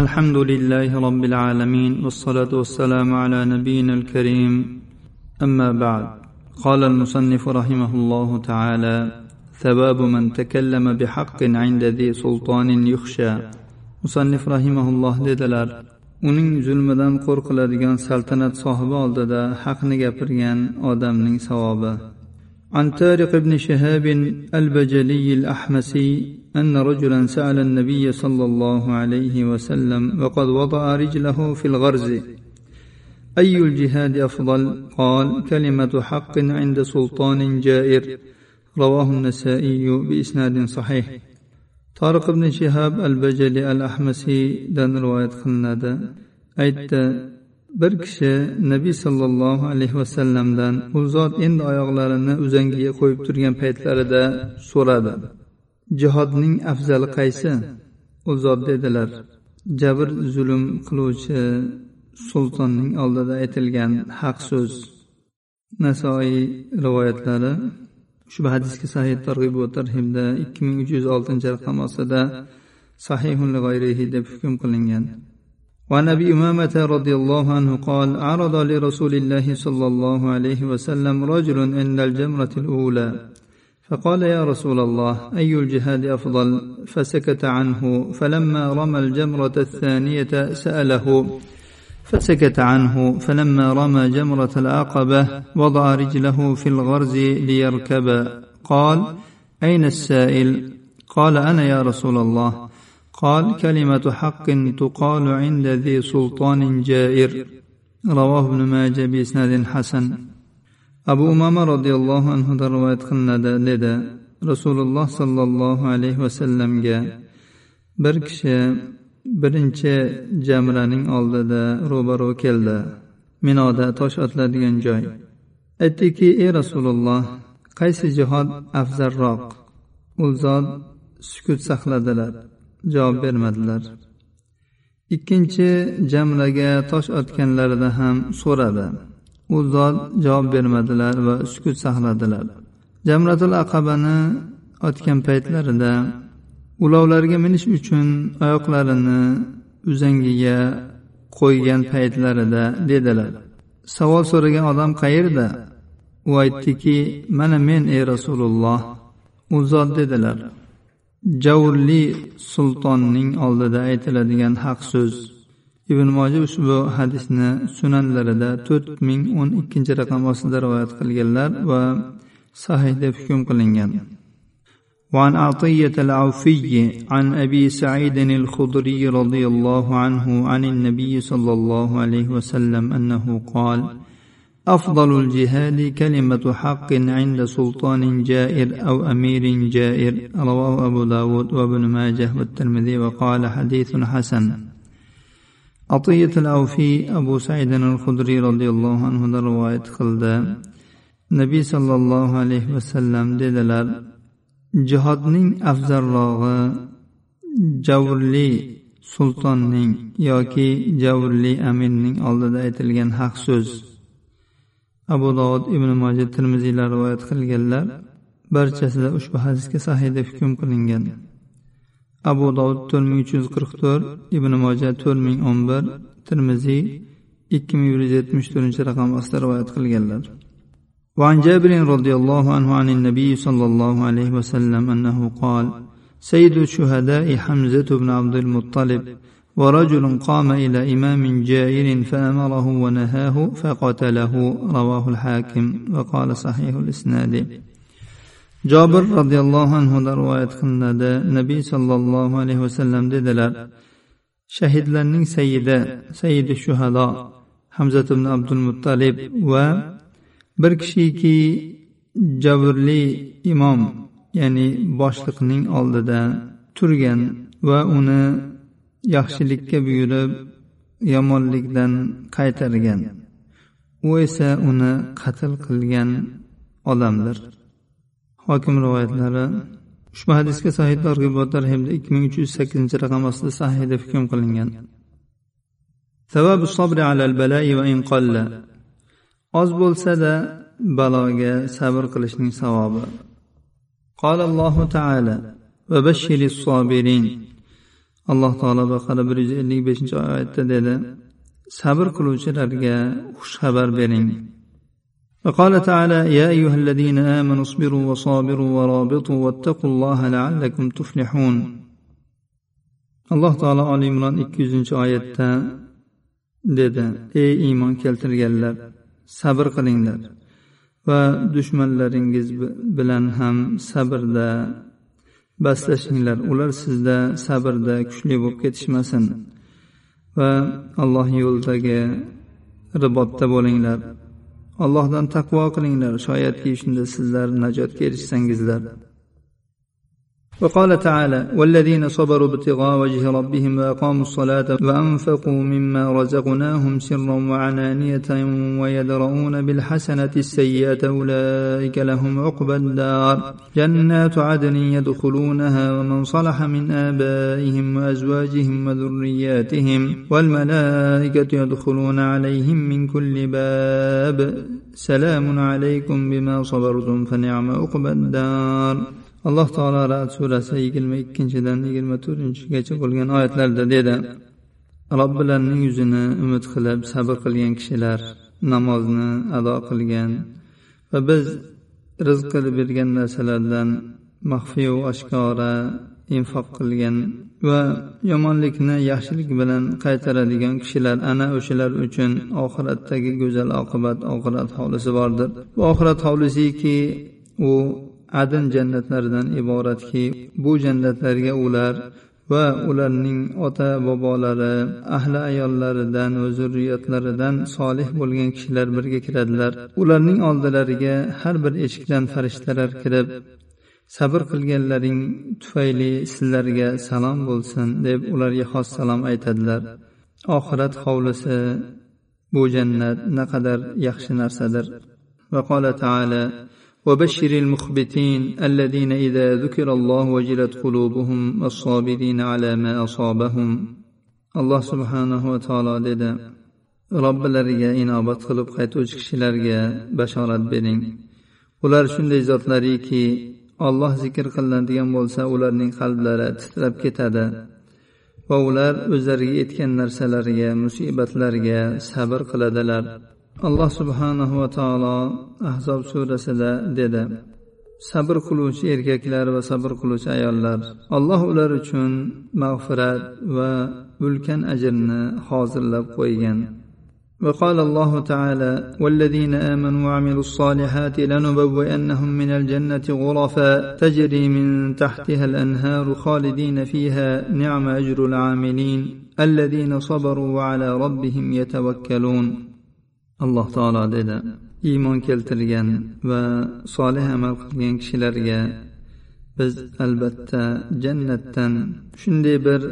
الحمد لله رب العالمين والصلاة والسلام على نبينا الكريم أما بعد قال المصنف رحمه الله تعالى ثواب من تكلم بحق عند ذي سلطان يخشى مصنف رحمه الله dedilar uning zulmidan qo'rqiladigan saltanat sohibi oldida haqni gapirgan odamning savobi عن طارق بن شهاب البجلي الأحمسي أن رجلا سأل النبي صلى الله عليه وسلم وقد وضع رجله في الغرز أي الجهاد أفضل قال كلمة حق عند سلطان جائر رواه النسائي بإسناد صحيح طارق بن شهاب البجلي الأحمسي دان رواية خلنادا أيت bir kishi nabiy sollallohu alayhi vasallamdan u zot endi oyoqlarini uzangiga qo'yib turgan paytlarida so'radi jihodning afzali qaysi u zot dedilar jabr zulm qiluvchi sultonning oldida aytilgan haq so'z nasoiy rivoyatlari ushbu hadisga sahih targ'ib va tarhibda ikki ming uch yuz oltinchi raqam ostida sahihun deb hukm qilingan وعن ابي امامه رضي الله عنه قال عرض لرسول الله صلى الله عليه وسلم رجل عند الجمره الاولى فقال يا رسول الله أي الجهاد أفضل؟ فسكت عنه فلما رمى الجمرة الثانية سأله. فسكت عنه فلما رمى جمرة العقبة وضع رجله في الغرز ليركب. قال أين السائل؟ قال أنا يا رسول الله. قال كلمة حق تقال عند ذي سلطان جائر. رواه ابن ماجه بإسناد حسن. abu umama roziyallohu anhudan rivoyat qilinadi dedi. Rasululloh sollallohu alayhi vasallamga bir kishi birinchi jamraning oldida ro'baro keldi. Minoda tosh otiladigan joy. Aytdiki ey rasululloh qaysi jihod afzalroq? U zot sukut saqladilar javob bermadilar. Ikkinchi jamraga tosh otganlarida ham so'radi. U zot javob bermadilar va sukut saqladilar. Jamratul aqabani otgan paytlarida ulovlarga minish uchun oyoqlarini uzangiga qo'ygan paytlarida dedilar. Savol so'ragan odam qayerda? U aytdiki mana men ey rasululloh u zot dedilar. Javurli sultonning oldida aytiladigan haq so'z ibn moji ushbu hadisni sunanlarida to'rt ming o'n ikkinchi raqam ostida rivoyat qilganlar va sahih deb hukm qilingan. وعن عطية العوفي عن أبي سعيد الخضري رضي الله عنه عن النبي صلى الله عليه وسلم أنه قال أفضل الجهاد كلمة حق عند سلطان جائر أو أمير جائر رواه أبو داود وابن ماجه والترمذي وقال حديث حسن abu saidin al hudriy roziyallohu anhudan rivoyat qildi. Nabiy sollallohu alayhi vasallam dedilar jihodning afzallog'i javrli sultonning yoki javrli aminning oldida aytilgan haq so'z. Abu dovud ibn moja termiziylar rivoyat qilganlar barchasida ushbu hadisga sahih deb hukm qilingan. abu dovud to'rt ming uch yuz qirq to'rt ibn moja to'rt ming o'n bir termiziy ikki ming bir yuz yetmish to'rtinchi raqam ostida rivoyat qilganlar وعن جابر رضي الله عنه عن النبي صلى الله عليه وسلم أنه قال سيد الشهداء حمزة بن عبد المطلب ورجل قام إلى إمام جائر فأمره ونهاه فقتله رواه الحاكم وقال صحيح الإسناد jobir roziyallohu anhudan rivoyat qilinadi. Nabiy sollallohu alayhi vasallam dedilar shahidlarning sayidi saidi shuhado hamzat ibn abdul muttalib va bir kishiki jabrli imom ya'ni boshliqning oldida turgan va uni yaxshilikka buyurib yomonlikdan qaytargan. U esa uni qatl qilgan odamdir. hokim rivoyatlari. Ushbu hadisga sahih targ'ibot tarhibda ikki ming uch yuz sakkizinchi raqam ostida sahiy deb hukm qilingan. Oz bo'lsada baloga sabr qilishning savobi. Qola allohu taala va bashiri sobirin alloh taolo baqara bir yuz ellik beshinchi oyatda dedi sabr qiluvchilarga xushxabar bering. وقال تعالى يا أيها الذين آمنوا اصبروا وصابروا ورابطوا واتقوا الله لعلكم تفلحون alloh taolo oli imron ikki yuzinchi oyatda dedi ey iymon keltirganlar sabr qilinglar va dushmanlaringiz bilan ham sabrda baslashinglar ular sizda sabrda kuchli bo'lib ketishmasin va alloh yo'lidagi ribotda bo'linglar Allohdan taqvo qilinglar. Shoyatki shunda sizlar najotga erishsangizlar وقال تعالى والذين صبروا ابتغاء وجه ربهم وأقاموا الصلاة وأنفقوا مما رزقناهم سرا وعنانية ويدرؤون بالحسنة السيئة أولئك لهم عقبى الدار. جنات عدن يدخلونها ومن صلح من آبائهم وأزواجهم وذرياتهم والملائكة يدخلون عليهم من كل باب. سلام عليكم بما صبرتم فنعم عقبى الدار. Alloh taolo rad surasi yigirma ikkinchidan yigirma to'rtinchigacha bo'lgan oyatlarda dedi. Robbilarining yuzini umid qilib sabr qilgan kishilar namozni ado qilgan va biz rizq qilib bergan narsalardan maxfiyu oshkora infoq qilgan va yomonlikni yaxshilik bilan qaytaradigan kishilar ana o'shalar uchun oxiratdagi go'zal oqibat oxirat hovlisi bordir. Bu oxirat hovlisiki u adn jannatlaridan iboratki bu jannatlarga ular va ularning ota bobolari ahli ayollaridan va zurriyatlaridan solih bo'lgan kishilar birga kiradilar. Ularning oldilariga har bir eshikdan farishtalar kirib sabr qilganlaring tufayli sizlarga salom bo'lsin deb ularga xos salom aytadilar. Oxirat hovlisi bu jannat naqadar yaxshi narsadir. Va qola taala وبشر المخبتين الذين إذا ذكر الله وجلت قلوبهم والصابرين على ما أصابهم الله سبحانه وتعالى dedi robbilariga inobat qilib qaytuvchi kishilarga bashorat bering ular shunday zotlariki olloh zikr qilinadigan bo'lsa ularning qalblari titrab ketadi va ular o'zlariga yetgan narsalarga musibatlarga sabr qiladilar Alloh subhanahu va taolo ahzob surasida dedi sabr qiluvchi erkaklar va sabr qiluvchi ayollar alloh ular uchun mag'firat va ulkan ajrni hozirlab qo'ygan وقال الله تعالى والذين آمنوا وعملوا الصالحات لنبوئنهم من الجنة غرفا تجري من تحتها الأنهار خالدين فيها نعم أجر العاملين الذين صبروا وعلى ربهم يتوكلون alloh taolo dedi iymon keltirgan va solih amal qilgan kishilarga biz albatta jannatdan shunday bir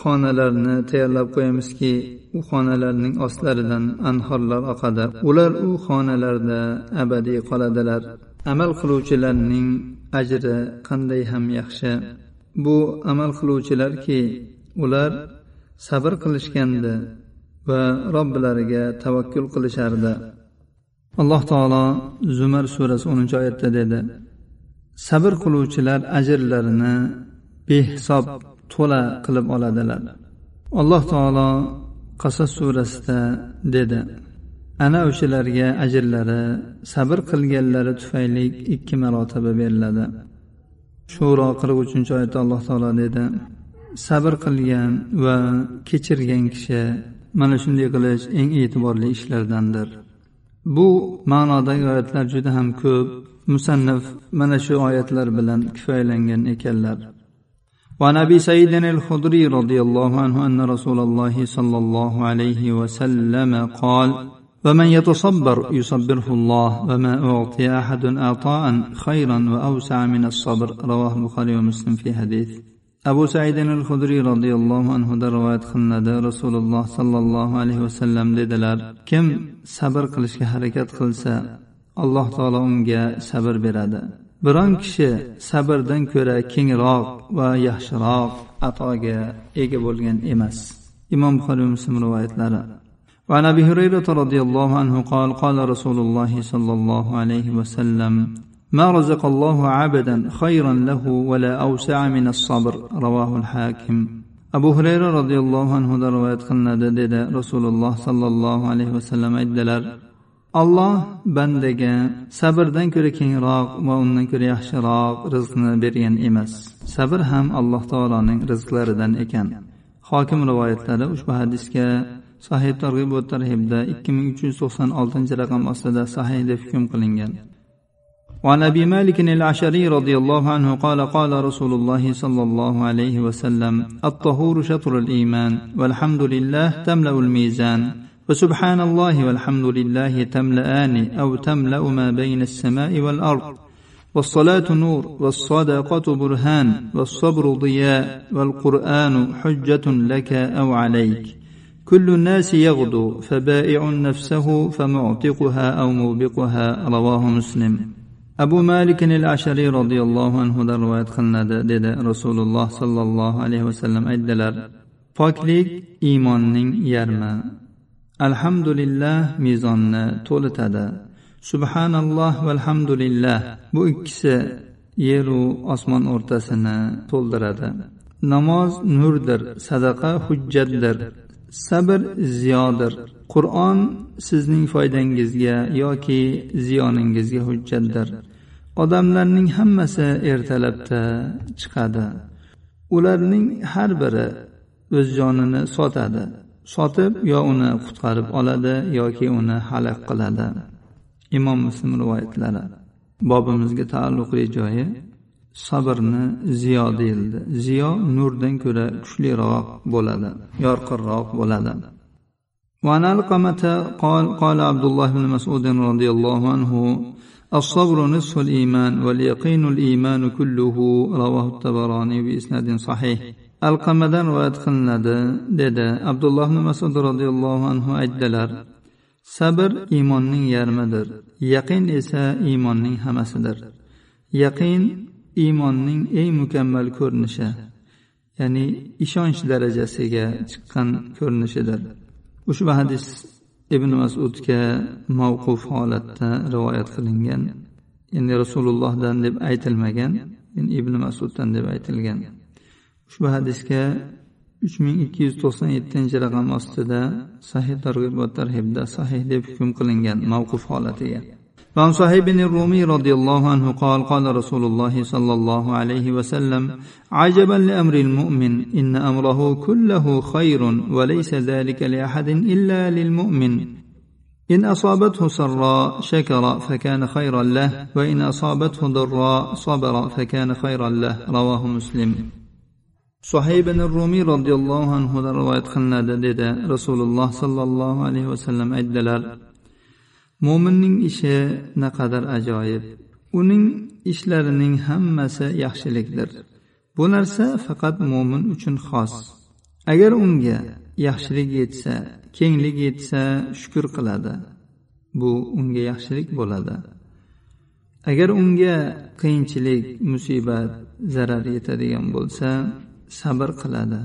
xonalarni tayyorlab qo'yamizki u xonalarning ostlaridan anhorlar oqadi. Ular u xonalarda abadiy qoladilar. Amal qiluvchilarning ajri qanday ham yaxshi. Bu amal qiluvchilarki ular sabr qilishgandi va robbilariga tavakkul qilishardi. Alloh taolo zumar surasi o'ninchi oyatda dedi sabr qiluvchilar ajrlarini behisob to'la qilib oladilar. Alloh taolo qasas surasida dedi ana o'shalarga ajrlari sabr qilganlari tufayli ikki marotaba beriladi. Shuro qirq uchinchi oyatda alloh taolo dedi sabr qilgan va kechirgan kishi mana shunday qilish eng e'tiborli ishlardandir bu ma'nodagi oyatlar juda ham ko'p musannif mana shu oyatlar bilan kifoyalangan ekanlar وعن ابي سعيد الخدري رضي الله عنه ان رسول الله صلى الله عليه وسلم قال ومن يتصبر يصبره الله وما اعطي احد عطاء خيرا واوسع من الصبر رواه البخاري ومسلم في حديث abu saidin al hudriy roziyallohu anhudan rivoyat qilinadi rasululloh sollallohu alayhi vasallam dedilar kim sabr qilishga harakat qilsa alloh taolo unga sabr beradi biron kishi sabrdan ko'ra kengroq va yaxshiroq atoga ega bo'lgan emas imom buxoriy muslim rivoyatlari وعن ابي هريره رضي الله عنه قال قال رسول الله صلى الله عليه وسلم ما رزق الله عبدا خيرا له ولا اوسع من الصبر رواه الحاكم abu hurayra roziyallohu anhudan rivoyat qilinadi dedi rasululloh sollallohu alayhi vasallam aytdilar alloh bandaga sabrdan ko'ra kengroq va undan ko'ra yaxshiroq rizqni bergan emas sabr ham alloh taoloning rizqlaridan ekan hokim rivoyatlari ushbu hadisga sahih targ'ib va tarhibda ikki ming uch yuz to'qson oltinchi raqam ostida sahih deb hukm qilingan وعن أبي مالك العشري رضي الله عنه قال قال رسول الله صلى الله عليه وسلم الطهور شطر الإيمان والحمد لله تملأ الميزان وسبحان الله والحمد لله تملأان أو تملأ ما بين السماء والأرض والصلاة نور والصدقة برهان والصبر ضياء والقرآن حجة لك أو عليك كل الناس يغدو فبائع نفسه فمعتقها أو موبقها رواه مسلم. Abu malikin il ashariy roziyallohu anhudan rivoyat qilinadi dedi rasululloh sollallohu alayhi vasallam aytdilar poklik iymonning yarmi. Alhamdulillah mezonni to'litadi. Subhanalloh valhamdulillah bu ikkisi yeru osmon o'rtasini to'ldiradi. Namoz nurdir sadaqa hujjatdir. Sabr ziyodir. Qur'on sizning foydangizga yoki ziyoningizga hujjatdir. Odamlarning hammasi ertalabda chiqadi. Ularning har biri o'z jonini sotadi. Sotib yo uni qutqarib oladi yoki uni halak qiladi. Imom muslim rivoyatlari. Bobimizga taalluqli joyi sabrni ziyo deyildi ziyo nurdan ko'ra kuchliroq bo'ladi yorqinroq bo'ladi وعن علقمة قال قال عبد الله بن مسعود رضي الله عنه الصبر نصف الإيمان واليقين الإيمان كله رواه الطبراني بإسناد صحيح alqamadan rivoyat qilinadi dedi abdulloh ibn masud roziyallohu anhu aytdilar sabr iymonning yarmidir yaqin esa iymonning hammasidir yaqin iymonning eng mukammal ko'rinishi ya'ni ishonch darajasiga chiqqan ko'rinishidir. Ushbu hadis ibn masudga mavquf holatda rivoyat qilingan. Endi rasulullohdan deb aytilmagan ibn masuddan deb aytilgan. Ushbu hadisga uch ming ikki yuz to'qson yettinchi raqam ostida sahih targ'ibot tarhibda sahih deb hukm qilingan mavquf holatiga. وعن صهيب بن الرومي رضي الله عنه قال قال رسول الله صلى الله عليه وسلم عجبا لأمر المؤمن إن أمره كله خير وليس ذلك لأحد إلا للمؤمن. إن أصابته سراء شكر فكان خيرا له وإن أصابته ضراء صبر فكان خيرا له. رواه مسلم. صهيب بن الرومي رضي الله عنه رواية خلنا رسول الله صلى الله عليه وسلم أجدلال. Mo'minning ishi naqadar ajoyib. Uning ishlarining hammasi yaxshilikdir. Bu narsa faqat mo'min uchun xos. Agar unga yaxshilik yetsa kenglik yetsa shukur qiladi. Bu unga yaxshilik bo'ladi. Agar unga qiyinchilik musibat zarar yetadigan bo'lsa sabr qiladi.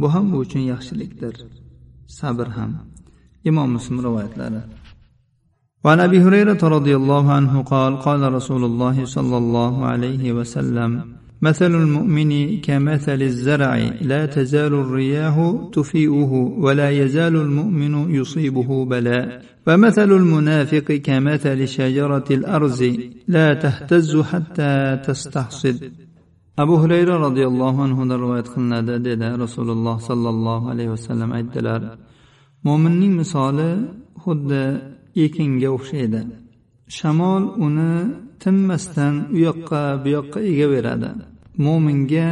Bu ham u uchun yaxshilikdir. Sabr ham. Imom muslim rivoyatlari. وعن أبي هريرة رضي الله عنه قال قال رسول الله صلى الله عليه وسلم مثل المؤمن كمثل الزرع لا تزال الرياح تفيئه ولا يزال المؤمن يصيبه بلاء ومثل المنافق كمثل شجرة الأرز لا تهتز حتى تستحصد. abu hurayra roziyallohu anhudan rivoyat qilinadi dedi rasululloh sollallohu alayhi vasallam aytdilar mo'minning misoli xuddi ekinga o'xshaydi. Shamol uni tinmasdan u yoqqa bu yoqqa egaveradi mo'minga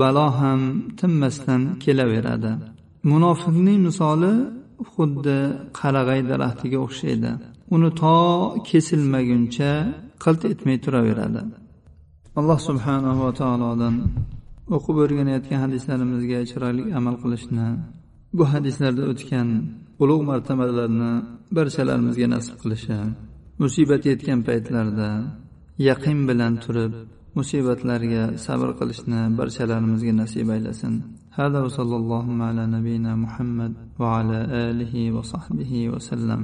balo ham tinmasdan kelaveradi. Munofiqning misoli xuddi qarag'ay daraxtiga o'xshaydi. Uni to kesilmaguncha qilt etmay turaveradi. Alloh subhanahu va taolodan o'qib o'rganayotgan hadislarimizga chiroyli amal qilishni bu hadislarda o'tgan ulug' martabalarni barchalarimizga nasib qilishi musibat yetgan paytlarda yaqin bilan turib musibatlarga sabr qilishni barchalarimizga nasib aylasin هذا وصلى الله على نبينا محمد وعلى آله وصحبه وسلم